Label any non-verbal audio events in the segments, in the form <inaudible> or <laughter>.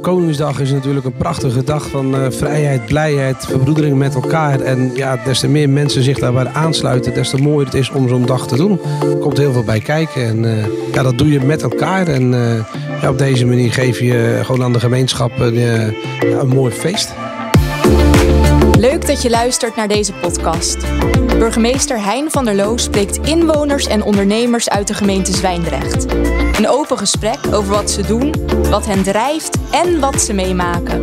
Koningsdag is natuurlijk een prachtige dag van uh, vrijheid, blijheid, verbroedering met elkaar. En ja, des te meer mensen zich daarbij aansluiten, des te mooier het is om zo'n dag te doen. Er komt heel veel bij kijken en uh, ja, dat doe je met elkaar. En uh, ja, op deze manier geef je gewoon aan de gemeenschap een mooi feest. Leuk dat je luistert naar deze podcast. Burgemeester Hein van der Loo spreekt inwoners en ondernemers uit de gemeente Zwijndrecht. Een open gesprek over wat ze doen, wat hen drijft en wat ze meemaken.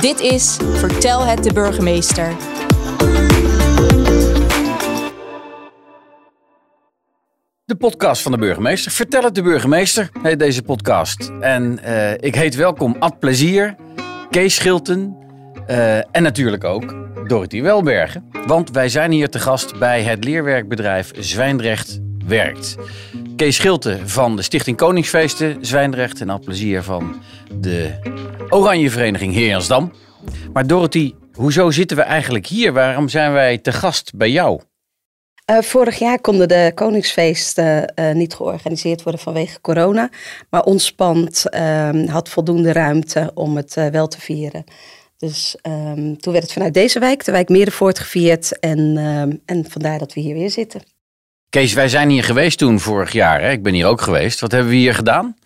Dit is Vertel het de burgemeester. De podcast van de burgemeester. Vertel het de burgemeester, heet deze podcast. En uh, ik heet welkom Ad Plezier, Kees Schilten uh, en natuurlijk ook Dorothy Welbergen. Want wij zijn hier te gast bij het leerwerkbedrijf Zwijndrecht Werkt. Kees Schilte van de Stichting Koningsfeesten Zwijndrecht en al plezier van de Oranje Vereniging Heerjansdam. Maar Dorothy, hoezo zitten we eigenlijk hier? Waarom zijn wij te gast bij jou? Uh, vorig jaar konden de Koningsfeesten uh, niet georganiseerd worden vanwege corona. Maar ons pand uh, had voldoende ruimte om het wel te vieren. Dus um, toen werd het vanuit deze wijk, de wijk Merenvoort, gevierd. En, um, en vandaar dat we hier weer zitten. Kees, wij zijn hier geweest toen vorig jaar. Hè? Ik ben hier ook geweest. Wat hebben we hier gedaan?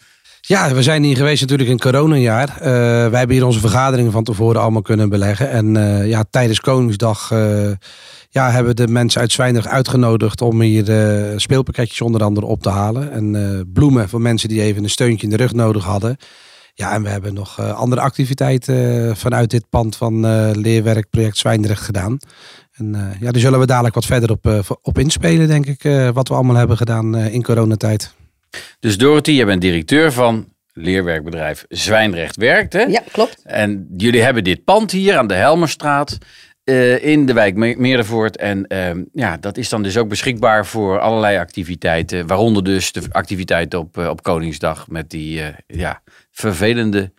Ja, we zijn hier geweest natuurlijk in coronajaar. Uh, wij hebben hier onze vergaderingen van tevoren allemaal kunnen beleggen. En uh, ja, tijdens Koningsdag uh, ja, hebben de mensen uit Zwijndrecht uitgenodigd om hier speelpakketjes onder andere op te halen. En bloemen voor mensen die even een steuntje in de rug nodig hadden. Ja, en we hebben nog uh, andere activiteiten uh, vanuit dit pand van uh, Leerwerkproject Zwijndrecht gedaan. En ja, daar zullen we dadelijk wat verder op, op inspelen, denk ik, wat we allemaal hebben gedaan in coronatijd. Dus Dorothy, jij bent directeur van leerwerkbedrijf Zwijndrecht Werkt, hè? Ja, klopt. En jullie hebben dit pand hier aan de Helmerstraat. Uh, in de wijk Meerdervoort. En uh, ja, dat is dan dus ook beschikbaar voor allerlei activiteiten. Waaronder dus de activiteiten op, uh, op Koningsdag met die ja, vervelende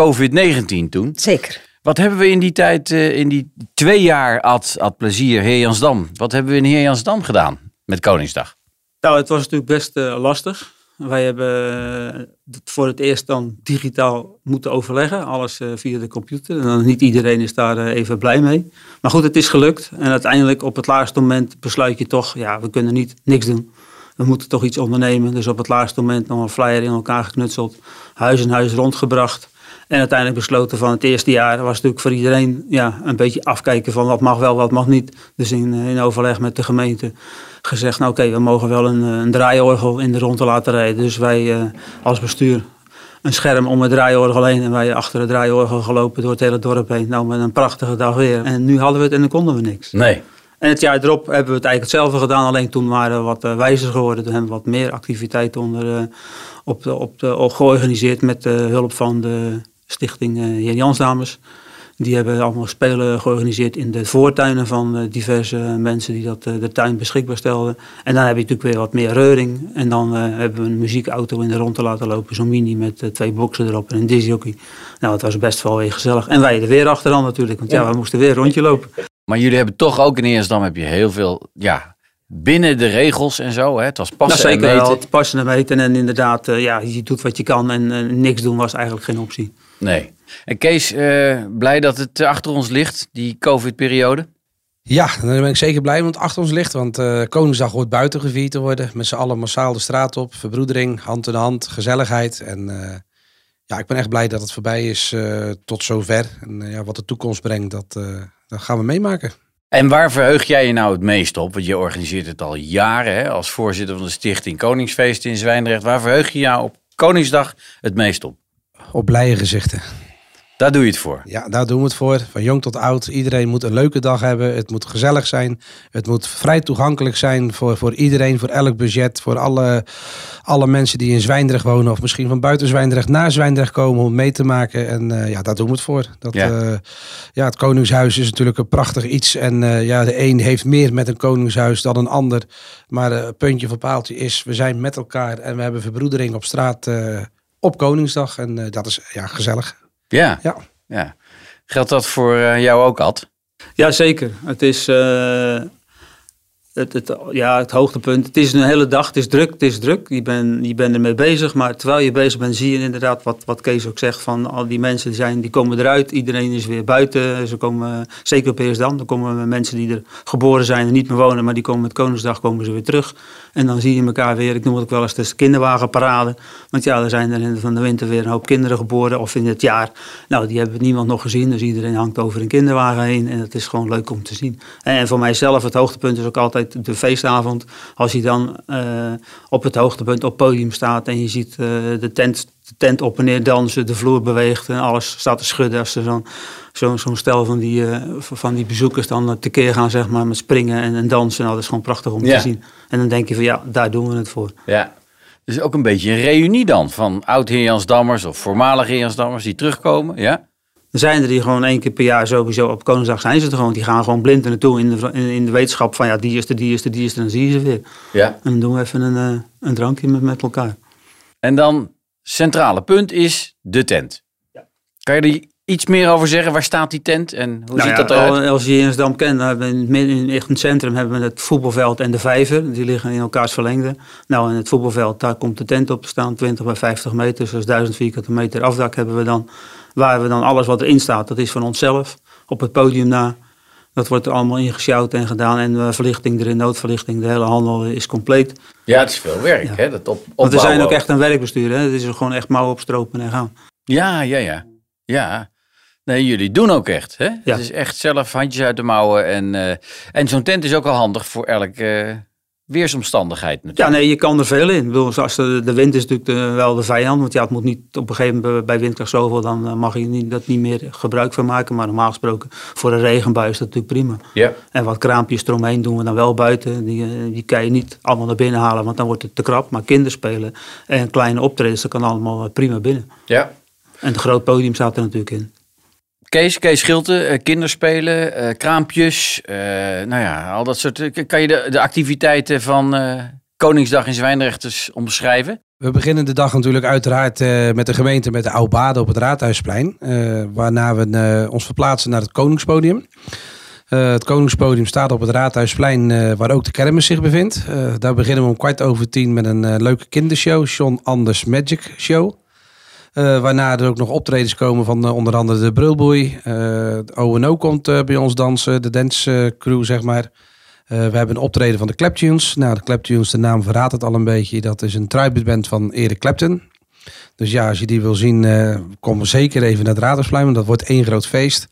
COVID-19 toen. Zeker. Wat hebben we in die tijd, in die twee jaar ad, ad plezier Heer Jansdam, wat hebben we in Heer Jansdam gedaan met Koningsdag? Nou, het was natuurlijk best lastig. Wij hebben voor het eerst dan digitaal moeten overleggen, alles via de computer. En niet iedereen is daar even blij mee. Maar goed, het is gelukt. En uiteindelijk op het laatste moment besluit je toch, ja, we kunnen niet niks doen. We moeten toch iets ondernemen. Dus op het laatste moment nog een flyer in elkaar geknutseld, huis in huis rondgebracht. En uiteindelijk besloten van het eerste jaar was natuurlijk voor iedereen ja, een beetje afkijken van wat mag wel, wat mag niet. Dus in, in overleg met de gemeente gezegd, nou oké, okay, we mogen wel een, een draaiorgel in de ronde laten rijden. Dus wij uh, als bestuur een scherm om het draaiorgel heen en wij achter het draaiorgel gelopen door het hele dorp heen. Nou, met een prachtige dag weer. En nu hadden we het en dan konden we niks. Nee. En het jaar erop hebben we het eigenlijk hetzelfde gedaan, alleen toen waren we wat wijzer geworden. Toen hebben we wat meer activiteiten onder, op de, op de, op georganiseerd met de hulp van de stichting uh, Heer Jansdames. Die hebben allemaal spelen georganiseerd in de voortuinen van uh, diverse mensen die dat, uh, de tuin beschikbaar stelden. En dan heb je natuurlijk weer wat meer reuring. En dan uh, hebben we een muziekauto in de rond te laten lopen, zo'n mini met twee boxen erop en een disjockey. Nou, het was best wel weer gezellig. En wij er weer achteraan natuurlijk, want ja, ja we moesten weer een rondje lopen. Maar jullie hebben toch ook in Eersdam heb je heel veel, ja, binnen de regels en zo. Hè? Het was passen nou, zeker en meten. Wel, het passen en meten. En inderdaad, ja, je doet wat je kan en niks doen was eigenlijk geen optie. Nee. En Kees, uh, blij dat het achter ons ligt, die COVID-periode? Ja, daar ben ik zeker blij want achter ons ligt. Want uh, Koningsdag wordt buiten gevierd te worden. Met z'n allen massaal de straat op. Verbroedering, hand in hand, gezelligheid. En uh, ja, ik ben echt blij dat het voorbij is tot zover. En ja, wat de toekomst brengt, dat, dat gaan we meemaken. En waar verheug jij je nou het meest op? Want je organiseert het al jaren hè, als voorzitter van de Stichting Koningsfeest in Zwijndrecht. Waar verheug je jou op Koningsdag het meest op? Op blije gezichten. Daar doe je het voor? Ja, daar doen we het voor. Van jong tot oud. Iedereen moet een leuke dag hebben. Het moet gezellig zijn. Het moet vrij toegankelijk zijn voor, voor iedereen, voor elk budget. Voor alle, alle mensen die in Zwijndrecht wonen of misschien van buiten Zwijndrecht naar Zwijndrecht komen om mee te maken. En uh, ja, daar doen we het voor. Dat, ja. Uh, ja, het Koningshuis is natuurlijk een prachtig iets. En uh, ja, de een heeft meer met een Koningshuis dan een ander. Maar puntje voor paaltje is, we zijn met elkaar en we hebben verbroedering op straat op Koningsdag. En dat is ja, gezellig. Ja. ja. ja. Geldt dat voor uh, jou ook, Ad? Ja, zeker. Het is, uh, het, het, ja, het hoogtepunt. Het is een hele dag, het is druk, het is druk. Je bent je bent ermee bezig, maar terwijl je bezig bent zie je inderdaad wat, wat Kees ook zegt van al die mensen die zijn, die komen eruit. Iedereen is weer buiten. Ze komen, zeker op Eersdam, dan komen mensen die er geboren zijn en niet meer wonen, maar die komen met Koningsdag komen ze weer terug. En dan zie je elkaar weer, ik noem het ook wel eens de kinderwagenparade. Want ja, er zijn er in van de winter weer een hoop kinderen geboren of in het jaar. Nou, die hebben niemand nog gezien, dus iedereen hangt over een kinderwagen heen en het is gewoon leuk om te zien. En voor mijzelf, het hoogtepunt is ook altijd de feestavond. Als je dan uh, op het hoogtepunt op het podium staat en je ziet uh, de, tent, de tent op en neer dansen, de vloer beweegt en alles staat te schudden. Als er zo'n zo'n stel van die, uh, van die bezoekers dan tekeer gaan, zeg maar, met springen en, en dansen. Nou, dat is gewoon prachtig om Ja. te zien. En dan denk je van ja, daar doen we het voor. Ja. Dus ook een beetje een reunie dan van oud-heer Jans Dammers of voormalige heer Jans Dammers die terugkomen. Ja? Zijn er die gewoon één keer per jaar sowieso op Koningsdag zijn ze er gewoon. Die gaan gewoon blind er naartoe in de, in, in de wetenschap van ja, die is er, die is er, die is er. Dan zie je ze weer. ja. En dan doen we even een, eh, een drankje met, met elkaar. En dan, centrale punt is de tent. Kan je er iets meer over zeggen? Waar staat die tent en hoe Nou ziet ja, dat eruit? al- Als je Jensdam kent, dan hebben we in in, het centrum hebben we het voetbalveld en de vijver. Die liggen in elkaars verlengde. Nou, in het voetbalveld, daar komt de tent op te staan, 20 bij 50 meter. Dus dat is 1000 vierkante meter afdak hebben we dan. Waar we dan alles wat erin staat, dat is van onszelf. Op het podium na. Dat wordt er allemaal ingesjouwd en gedaan. En de verlichting erin, noodverlichting, de hele handel is compleet. Ja, het is veel werk, Ja. hè? Dat op, Want we zijn opbouwen ook echt een werkbestuur. Hè? Het is gewoon echt mouwen opstropen en gaan. Ja, ja, ja. Ja. Nee, jullie doen ook echt, hè? Ja. Het is echt zelf handjes uit de mouwen. En, eh, en zo'n tent is ook al handig voor elke eh, weersomstandigheid Ja, natuurlijk. nee, je kan er veel in. Ik bedoel, zoals de, de wind is natuurlijk de- wel de vijand. Want ja, het moet niet op een gegeven moment bij windkracht zoveel, dan eh, mag je niet, dat niet meer gebruik van maken. Maar normaal gesproken, voor een regenbui is dat natuurlijk prima. Ja. En wat kraampjes eromheen doen we dan wel buiten. Die, eh, die kan je niet allemaal naar binnen halen, want dan wordt het te krap. Maar kinderspelen en kleine optredens, dat kan allemaal prima binnen. ja. En het groot podium staat er natuurlijk in. Kees, Kees Schilte, eh, kinderspelen, eh, kraampjes, eh, nou ja, al dat soort. Kan je de, de activiteiten van Koningsdag in Zwijndrecht eens omschrijven? We beginnen de dag natuurlijk uiteraard met de gemeente met de Oudbade op het Raadhuisplein. waarna we ons verplaatsen naar het Koningspodium. Het Koningspodium staat op het Raadhuisplein waar ook de kermis zich bevindt. Daar beginnen we om kwart over tien met een leuke kindershow. John Anders Magic Show. Eh, waarna er ook nog optredens komen van eh, onder andere de Brulboei. Eh, de O&O komt eh, bij ons dansen, de dance eh, crew zeg maar. Eh, we hebben een optreden van de Claptunes. Nou, de Claptunes, de naam verraadt het al een beetje. Dat is een tribute van Eric Clapton. Dus ja, als je die wil zien, eh, kom zeker even naar het Radersplein, want dat wordt één groot feest.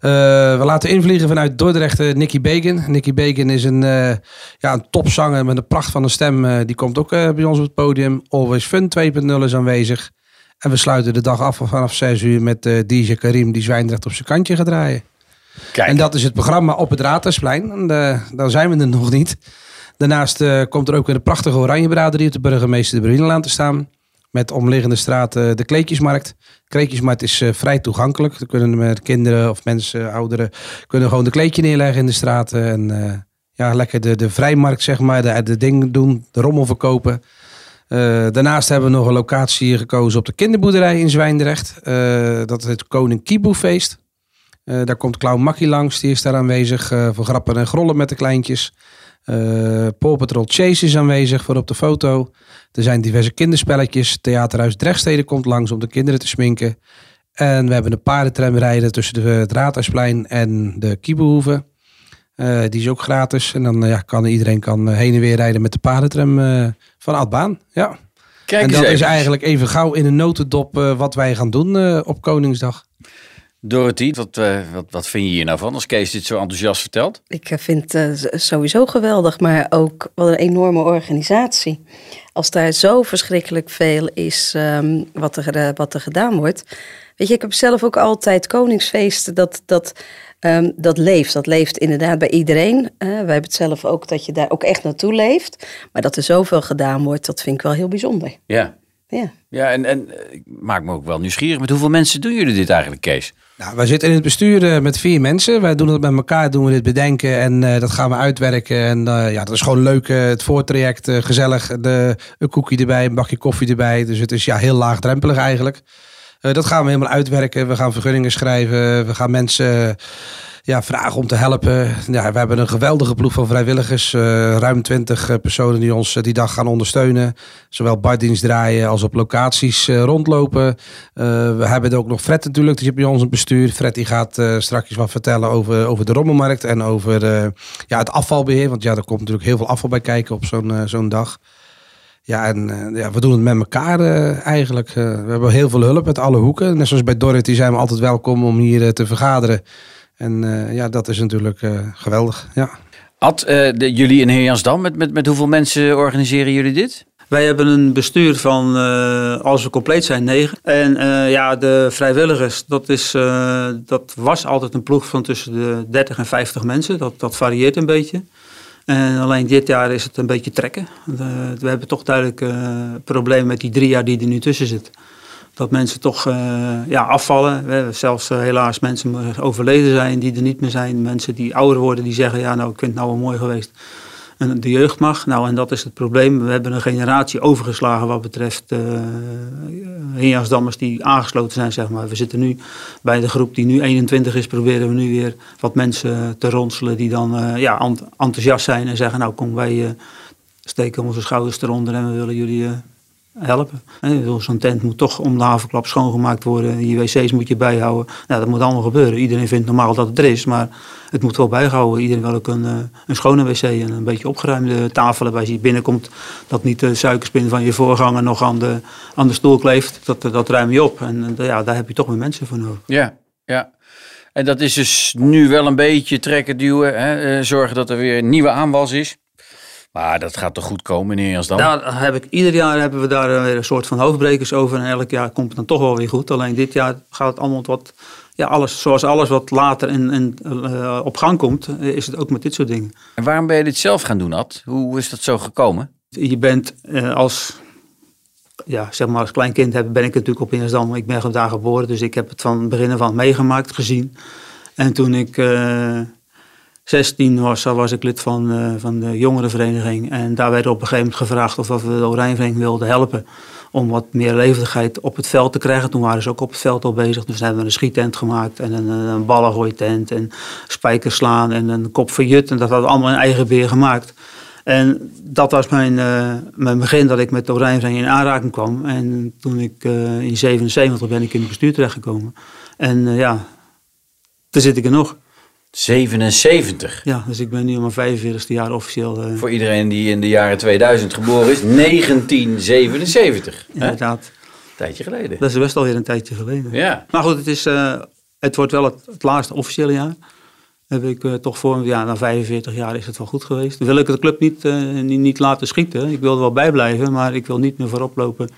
Eh, we laten invliegen vanuit Dordrecht eh, Nicky Bacon. Nicky Bacon is een, eh, ja, een topzanger met een pracht van een stem. eh, die komt ook eh, bij ons op het podium. Always Fun 2.0 is aanwezig. En we sluiten de dag af vanaf 6 uur met eh, DJ Karim, die Zwijndrecht op zijn kantje gaat draaien. Kijk, En dat is het programma op het Raadhuisplein. En eh, dan zijn we er nog niet. Daarnaast eh, komt er ook weer een prachtige oranjebraderie op de burgemeester de Brunelaan te staan. Met omliggende straat eh, de Kleedjesmarkt. De Kleedjesmarkt is vrij toegankelijk. Dan kunnen met kinderen of mensen, ouderen, kunnen gewoon de kleedje neerleggen in de straten. En ja, lekker de, de vrijmarkt, zeg maar, de, de dingen doen, de rommel verkopen. Eh, daarnaast hebben we nog een locatie gekozen op de kinderboerderij in Zwijndrecht. Eh, dat is het Koning Kiboefeest. Eh, daar komt Clown Makkie langs, die is daar aanwezig voor grappen en grollen met de kleintjes. Eh Paw Patrol Chase is aanwezig voor op de foto. Er zijn diverse kinderspelletjes. Theaterhuis Drechtstede komt langs om de kinderen te sminken. En we hebben een paardentram rijden tussen de, het Raadhuisplein en de Kieboehoeven. Eh, die is ook gratis. En dan eh, ja, kan iedereen kan eh, heen en weer rijden met de paardentram eh, van Adbaan. Ja. kijk en eens dat is eigenlijk even gauw in een notendop eh, wat wij gaan doen eh, op Koningsdag. Dorothy, wat, eh, wat, wat vind je hier nou van als Kees dit zo enthousiast vertelt? Ik vind het eh, sowieso geweldig, maar ook wat een enorme organisatie. Als daar zo verschrikkelijk veel is ehm, wat, er, wat er gedaan wordt. Weet je, ik heb zelf ook altijd Koningsfeesten, dat, dat, ehm, dat leeft. Dat leeft inderdaad bij iedereen. Eh, wij hebben het zelf ook dat je daar ook echt naartoe leeft. Maar dat er zoveel gedaan wordt, dat vind ik wel heel bijzonder. Ja. Ja. Ja, en, en eh, ik maak me ook wel nieuwsgierig. Met hoeveel mensen doen jullie dit eigenlijk, Kees? Nou, wij zitten in het bestuur eh, met vier mensen. Wij doen het met elkaar, doen we dit bedenken en eh, dat gaan we uitwerken. En eh, ja, dat is gewoon leuk. eh, het voortraject, gezellig. De, een koekje erbij, een bakje koffie erbij. Dus het is ja, heel laagdrempelig eigenlijk. Eh, dat gaan we helemaal uitwerken. We gaan vergunningen schrijven. We gaan mensen eh, ja, vragen om te helpen. Ja, we hebben een geweldige ploeg van vrijwilligers. eh, ruim 20 personen die ons eh, die dag gaan ondersteunen. Zowel baddienst draaien als op locaties eh, rondlopen. Eh, we hebben ook nog Fred natuurlijk, die zit bij ons in bestuur. Fred die gaat eh, straks wat vertellen over, over de rommelmarkt en over eh, ja, het afvalbeheer. Want ja, er komt natuurlijk heel veel afval bij kijken op zo'n eh, zo'n dag. Ja, en eh, ja, we doen het met elkaar eh, eigenlijk. Eh, we hebben heel veel hulp uit alle hoeken. Net zoals bij Dorothy zijn we altijd welkom om hier te vergaderen. En eh, ja, dat is natuurlijk eh, geweldig. Ja. Ad, eh, de, jullie in Heerjansdam, met, met, met hoeveel mensen organiseren jullie dit? Wij hebben een bestuur van, eh, als we compleet zijn, negen. En eh, ja, de vrijwilligers, dat, is, eh, dat was altijd een ploeg van tussen de 30 en 50 mensen. Dat, dat varieert een beetje. En alleen dit jaar is het een beetje trekken. We hebben toch duidelijk eh problemen met die drie jaar die er nu tussen zitten. Dat mensen toch eh, ja, afvallen. We zelfs eh, helaas mensen overleden zijn die er niet meer zijn. Mensen die ouder worden die zeggen, ja nou ik vind het nou wel mooi geweest. En de jeugd mag. Nou, en dat is het probleem. We hebben een generatie overgeslagen wat betreft uh, die aangesloten zijn, zeg maar. We zitten nu bij de groep die nu 21 is, proberen we nu weer wat mensen te ronselen die dan uh, ja, ent enthousiast zijn en zeggen, nou kom wij uh, steken onze schouders eronder en we willen jullie helpen. Zo'n tent moet toch om de havenklap schoongemaakt worden. Je wc's moet je bijhouden. Nou, dat moet allemaal gebeuren. Iedereen vindt normaal dat het er is, maar het moet wel bijgehouden. Iedereen wil ook een, een schone wc en een beetje opgeruimde tafelen. Als je binnenkomt, dat niet de suikerspin van je voorganger nog aan de, aan de stoel kleeft. Dat, dat ruim je op. En ja, daar heb je toch meer mensen voor nodig. Ja, ja. En dat is dus nu wel een beetje trekken, duwen. Hè? Zorgen dat er weer een nieuwe aanwas is. Maar dat gaat toch goed komen, meneer Jansdam? Nou, heb ik, ieder jaar hebben we daar weer een soort van hoofdbrekers over. En elk jaar komt het dan toch wel weer goed. Alleen dit jaar gaat het allemaal wat... Ja, alles, zoals alles wat later in, in, uh, op gang komt, is het ook met dit soort dingen. En waarom ben je dit zelf gaan doen, Ad? Hoe is dat zo gekomen? Je bent uh, als, ja, zeg maar als klein kind heb, ben ik natuurlijk op Innersdam. Ik ben daar geboren, dus ik heb het van het begin van meegemaakt, gezien. En toen ik... Uh, 16 was, was ik lid van, uh, van de jongerenvereniging. En daar werd op een gegeven moment gevraagd of we de Oranjevereniging wilden helpen. Om wat meer levendigheid op het veld te krijgen. Toen waren ze ook op het veld al bezig. Dus hebben we een schiettent gemaakt en een, een ballengooitent en spijkers slaan en een kop verjut. En dat hadden we allemaal in eigen beheer gemaakt. En dat was mijn, uh, mijn begin dat ik met de Oranjevereniging in aanraking kwam. En toen ik uh, in 77 ben ik in het bestuur terechtgekomen. En ja, daar zit ik er nog. 77. Ja, dus ik ben nu al mijn 45ste jaar officieel. Uh... Voor iedereen die in de jaren 2000 geboren is, 1977. Inderdaad. Een tijdje geleden. Dat is best alweer een tijdje geleden. Ja. Maar goed, het, is, uh, het wordt wel het, het, laatste officiële jaar. Heb ik uh, toch voor, ja, na 45 jaar is het wel goed geweest. Dan wil ik de club niet, niet, niet, laten schieten. Ik wil er wel bij blijven, maar ik wil niet meer voorop lopen.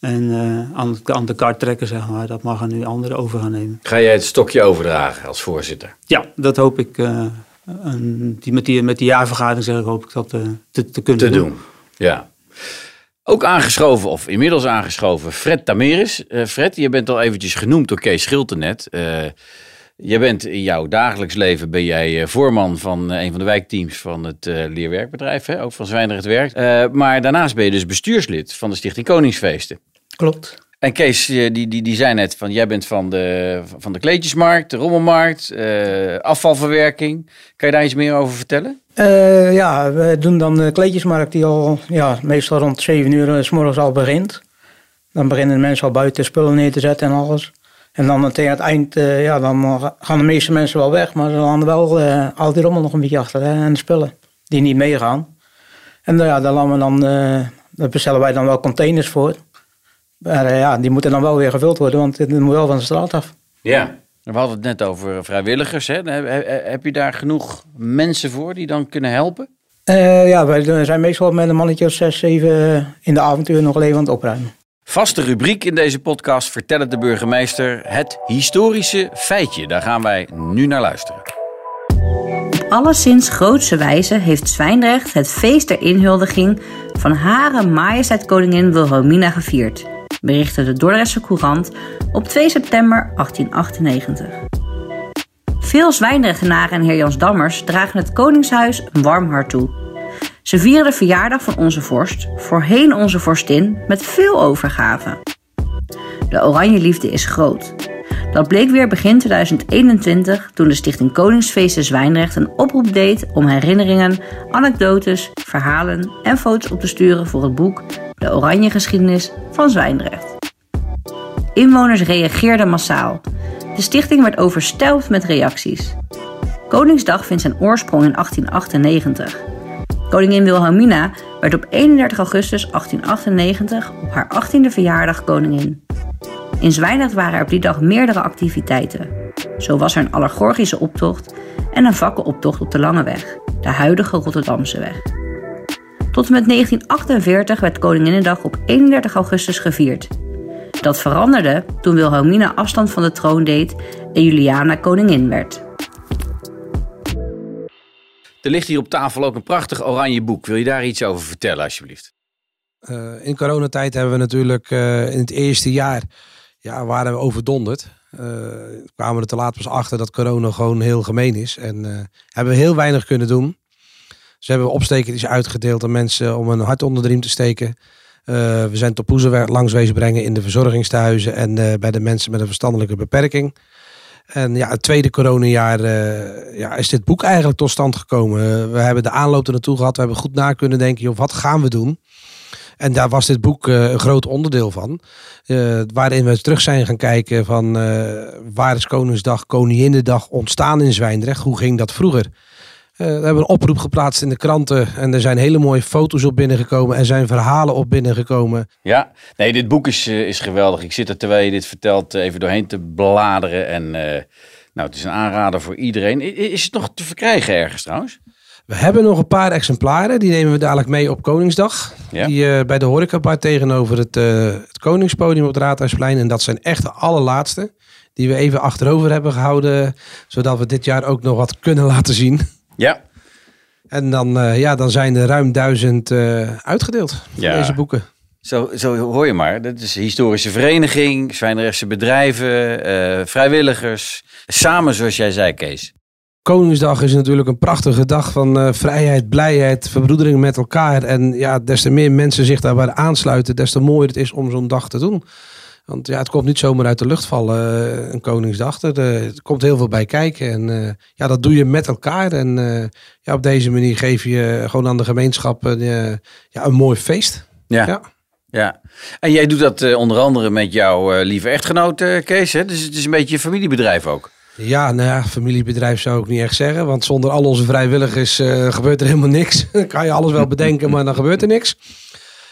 En uh, aan, aan, de kaart trekken, zeg maar. Dat mag er nu anderen over gaan nemen. Ga jij het stokje overdragen als voorzitter? Ja, dat hoop ik. Uh, een, die, met, die, met die jaarvergadering zeg ik, hoop ik dat uh, te, te, kunnen te doen. doen. Ja. Ook aangeschoven, of inmiddels aangeschoven, Fred Tameris. Fred, je bent al eventjes genoemd door Kees Schilte net. Je bent in jouw dagelijks leven ben jij voorman van een van de wijkteams van het leerwerkbedrijf, hè? ook van Zwijndrecht Werkt. maar daarnaast ben je dus bestuurslid van de Stichting Koningsfeesten. Klopt. En Kees, die, die, die zei net van, jij bent van de, van de kleedjesmarkt, de rommelmarkt, uh, afvalverwerking. Kan je daar iets meer over vertellen? Uh, ja, we doen dan de kleedjesmarkt die al ja, meestal rond 7 uur s morgens al begint. Dan beginnen de mensen al buiten spullen neer te zetten en alles. En dan tegen het eind, uh, ja, dan gaan de meeste mensen wel weg. Maar ze landen wel al die rommel nog een beetje achter hè, en de spullen die niet meegaan. En ja, daar, we dan, daar bestellen wij dan wel containers voor. Maar uh, ja, die moeten dan wel weer gevuld worden, want het moet wel van de straat af. Ja, we hadden het net over vrijwilligers. Hè? Heb je daar genoeg mensen voor die dan kunnen helpen? Uh, ja, wij zijn meestal met een mannetje of zes, zeven in de avontuur nog even aan het opruimen. Vaste rubriek in deze podcast vertelt de burgemeester het historische feitje. Daar gaan wij nu naar luisteren. Op alleszins grootse wijze heeft Zwijndrecht het feest der inhuldiging van Hare Majesteit Koningin Wilhelmina gevierd berichtte de Dordrechtse Courant op 2 september 1898. Veel Zwijndrechtenaren en heer Jans Dammers dragen het Koningshuis een warm hart toe. Ze vieren de verjaardag van onze vorst, voorheen onze vorstin, met veel overgave. De oranje liefde is groot. Dat bleek weer begin 2021 toen de Stichting Koningsfeesten Zwijnrecht een oproep deed om herinneringen, anekdotes, verhalen en foto's op te sturen voor het boek De Oranje Geschiedenis van Zwijndrecht. Inwoners reageerden massaal. De stichting werd overstelpt met reacties. Koningsdag vindt zijn oorsprong in 1898. Koningin Wilhelmina werd op 31 augustus 1898 op haar 18e verjaardag koningin. In Zwijndrecht waren er op die dag meerdere activiteiten. Zo was er een allegorgische optocht en een vakkenoptocht op de Lange Weg, de huidige Rotterdamse weg. Tot en met 1948 werd Koninginnedag op 31 augustus gevierd. Dat veranderde toen Wilhelmina afstand van de troon deed en Juliana koningin werd. Er ligt hier op tafel ook een prachtig oranje boek. Wil je daar iets over vertellen, alsjeblieft? Uh, in coronatijd hebben we natuurlijk uh, in het eerste jaar ja, waren we overdonderd. Uh, kwamen we er te laat pas achter dat corona gewoon heel gemeen is. En hebben we heel weinig kunnen doen. Ze hebben opstekertjes uitgedeeld aan mensen om een hart onder de riem te steken. we zijn topoezen langs wezen brengen in de verzorgingstehuizen en bij de mensen met een verstandelijke beperking. En ja, het tweede coronajaar uh, ja, is dit boek eigenlijk tot stand gekomen. we hebben de aanloop er naartoe gehad. We hebben goed na kunnen denken, joh, wat gaan we doen? En daar was dit boek uh, een groot onderdeel van. Uh, waarin we terug zijn gaan kijken van waar is Koningsdag, Koninginnedag ontstaan in Zwijndrecht? Hoe ging dat vroeger? We hebben een oproep geplaatst in de kranten en er zijn hele mooie foto's op binnengekomen. Er zijn verhalen op binnengekomen. Ja, nee, dit boek is, is geweldig. Ik zit er terwijl je dit vertelt even doorheen te bladeren. En nou, het is een aanrader voor iedereen. Is het nog te verkrijgen ergens trouwens? We hebben nog een paar exemplaren. Die nemen we dadelijk mee op Koningsdag. Ja. Die uh, bij de horecabar tegenover het, uh, het Koningspodium op het Raadhuisplein. En dat zijn echt de allerlaatste. Die we even achterover hebben gehouden. Zodat we dit jaar ook nog wat kunnen laten zien. Ja. En dan, uh, ja, dan zijn er ruim duizend uitgedeeld. Ja. Deze boeken. Zo, zo hoor je maar. Dat is een historische vereniging, Zwijndrechtse bedrijven, vrijwilligers. Samen, zoals jij zei, Kees. Koningsdag is natuurlijk een prachtige dag van vrijheid, blijheid, verbroedering met elkaar. En ja, des te meer mensen zich daarbij aansluiten, des te mooier het is om zo'n dag te doen. Want ja, het komt niet zomaar uit de lucht vallen, uh, een Koningsdag. Er, er, komt heel veel bij kijken. En ja, dat doe je met elkaar. En ja, op deze manier geef je gewoon aan de gemeenschap ja, een mooi feest. Ja. ja. ja. en jij doet dat onder andere met jouw lieve echtgenoot Kees. Hè? Dus het is een beetje een familiebedrijf ook. Ja, nou ja, familiebedrijf zou ik niet echt zeggen. Want zonder al onze vrijwilligers gebeurt er helemaal niks. <laughs> dan kan je alles wel bedenken, maar dan gebeurt er niks.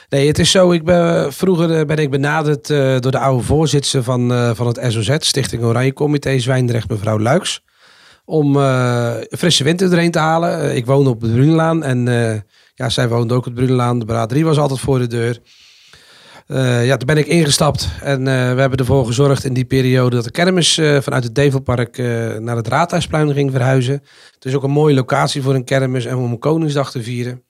Nee, het is zo. Ik ben, vroeger ben ik benaderd uh, door de oude voorzitter van, uh, van het SOZ, Stichting Oranje Comité Zwijndrecht, mevrouw Luiks. Om frisse winter erheen te halen. ik woonde op de Brunelaan en ja, zij woonde ook op de Brunelaan. De braderie was altijd voor de deur. Ja, toen ben ik ingestapt en we hebben ervoor gezorgd in die periode dat de kermis vanuit het Develpark naar het Raadhuisplein ging verhuizen. Het is ook een mooie locatie voor een kermis en om Koningsdag te vieren.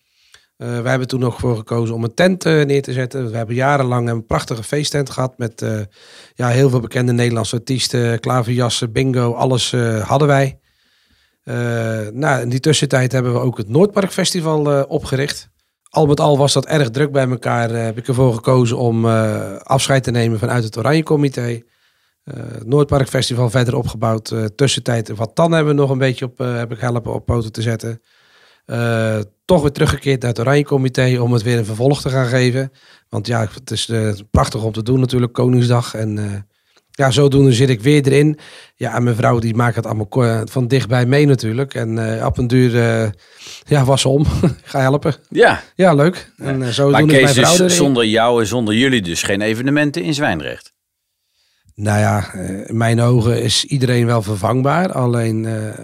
Wij hebben toen nog voor gekozen om een tent neer te zetten. We hebben jarenlang een prachtige feesttent gehad met ja, heel veel bekende Nederlandse artiesten, klaverjassen, bingo, alles hadden wij. nou, in die tussentijd hebben we ook het Noordpark opgericht al met al was dat erg druk bij elkaar. Heb ik ervoor gekozen om afscheid te nemen vanuit het Oranje Comité. Uh, Noordpark Festival verder opgebouwd. tussentijd wat dan hebben we nog een beetje op, heb ik helpen op poten te zetten. Toch weer teruggekeerd naar het Oranje Comité om het weer een vervolg te gaan geven. Want ja, het is prachtig om te doen natuurlijk, Koningsdag. En ja, zodoende zit ik weer erin. Ja, en mijn vrouw die maakt het allemaal van dichtbij mee natuurlijk. En uh, op een duur uh, ja, was om. <laughs> Ga helpen. Ja. Ja, leuk. En uh, zo maar Kees, mijn vrouw dus zonder jou en zonder jullie dus geen evenementen in Zwijndrecht? Nou ja, in mijn ogen is iedereen wel vervangbaar. Alleen,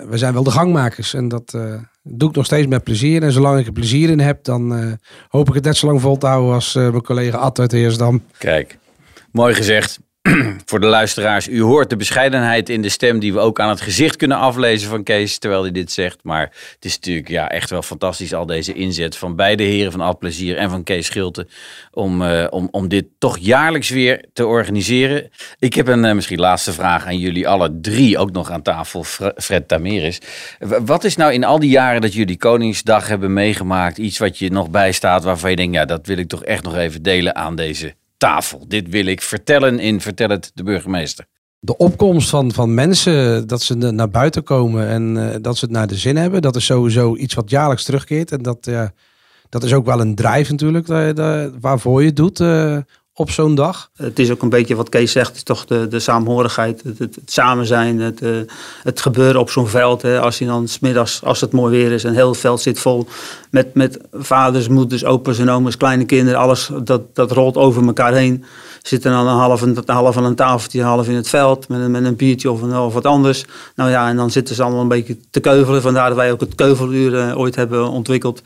we zijn wel de gangmakers. En dat doe ik nog steeds met plezier. En zolang ik er plezier in heb, dan hoop ik het net zo lang vol te houden als mijn collega Ad uit Heersdam. Kijk, mooi gezegd. <clears throat> voor de luisteraars, u hoort de bescheidenheid in de stem die we ook aan het gezicht kunnen aflezen van Kees terwijl hij dit zegt. Maar het is natuurlijk ja, echt wel fantastisch al deze inzet van beide heren van Al Plezier en van Kees Schilte om, uh, om, om dit toch jaarlijks weer te organiseren. Ik heb een uh, misschien laatste vraag aan jullie alle drie, ook nog aan tafel, Fred Tameris. Wat is nou in al die jaren dat jullie Koningsdag hebben meegemaakt iets wat je nog bijstaat waarvan je denkt, ja dat wil ik toch echt nog even delen aan deze tafel. Dit wil ik vertellen in Vertel het de burgemeester. de opkomst van, van mensen, dat ze naar buiten komen en eh, dat ze het naar de zin hebben, dat is sowieso iets wat jaarlijks terugkeert. En dat, dat is ook wel een drijf natuurlijk, dat, waarvoor je het doet uh, op zo'n dag. Het is ook een beetje wat Kees zegt, het is toch de, de saamhorigheid, het, het, samen zijn, het, uh, het gebeuren op zo'n veld. Hè. Als je dan smiddags, als het mooi weer is en heel het veld zit vol met, met vaders, moeders, opa's en oma's, kleine kinderen, alles dat, dat rolt over elkaar heen zitten dan een half, een half aan een tafeltje, een half in het veld met, met een biertje of, een, of wat anders. Nou ja, en dan zitten ze allemaal een beetje te keuvelen. Vandaar dat wij ook het keuveluur uh, ooit hebben ontwikkeld.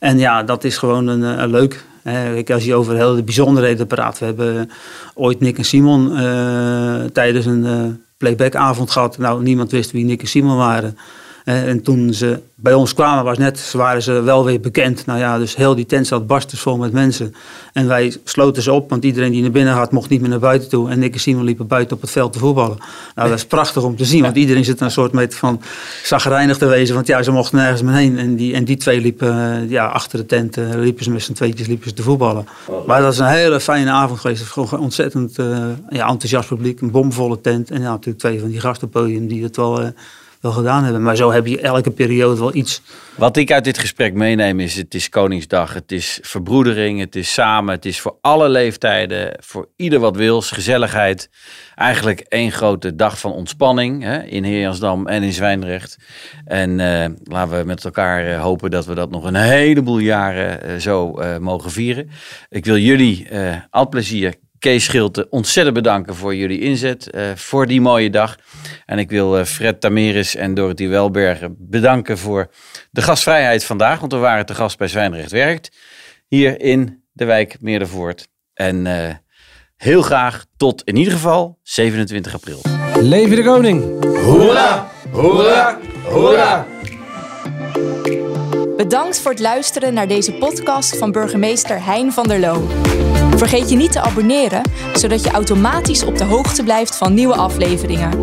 En ja, dat is gewoon een, een eh, leuk. Kijk, als je over heel de bijzonderheden praat. We hebben ooit Nick en Simon uh, tijdens een playbackavond gehad. Nou, niemand wist wie Nick en Simon waren. En toen ze bij ons kwamen, was net, waren ze wel weer bekend. Nou ja, dus heel die tent zat barstensvol met mensen. En wij sloten ze op, want iedereen die naar binnen gaat, mocht niet meer naar buiten toe. En ik en Simon liepen buiten op het veld te voetballen. Nou, dat is prachtig om te zien, want iedereen zit een soort met van zagrijnig te wezen. Want ja, ze mochten nergens meer heen. En die, en die twee liepen eh, ja, achter de tent, uh, liepen ze met z'n tweetjes liepen ze te voetballen. Maar dat is een hele fijne avond geweest. Gewoon ontzettend ja, enthousiast publiek, een bomvolle tent. En ja, natuurlijk twee van die gasten podium die het wel wel gedaan hebben. Maar zo heb je elke periode wel iets. Wat ik uit dit gesprek meeneem is: het is Koningsdag, het is verbroedering, het is samen, het is voor alle leeftijden, voor ieder wat wils, gezelligheid. Eigenlijk één grote dag van ontspanning hè, in Heersdam en in Zwijndrecht. En uh, laten we met elkaar uh, hopen dat we dat nog een heleboel jaren uh, zo mogen vieren. Ik wil jullie al plezier Kees Schilte ontzettend bedanken voor jullie inzet uh, voor die mooie dag. En ik wil uh, Fred Tameris en Dorothy Welbergen bedanken voor de gastvrijheid vandaag. Want we waren te gast bij Zwijnrecht Werkt. Hier in de wijk Meerdervoort. En uh, heel graag tot in ieder geval 27 april. Leven de koning! Hoera! Hoera! Hoera! Bedankt voor het luisteren naar deze podcast van burgemeester Hein van der Loo. Vergeet je niet te abonneren, zodat je automatisch op de hoogte blijft van nieuwe afleveringen.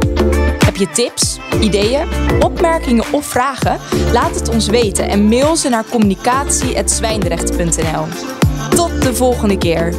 Heb je tips, ideeën, opmerkingen of vragen? Laat het ons weten en mail ze naar communicatie.zwijndrecht.nl. Tot de volgende keer.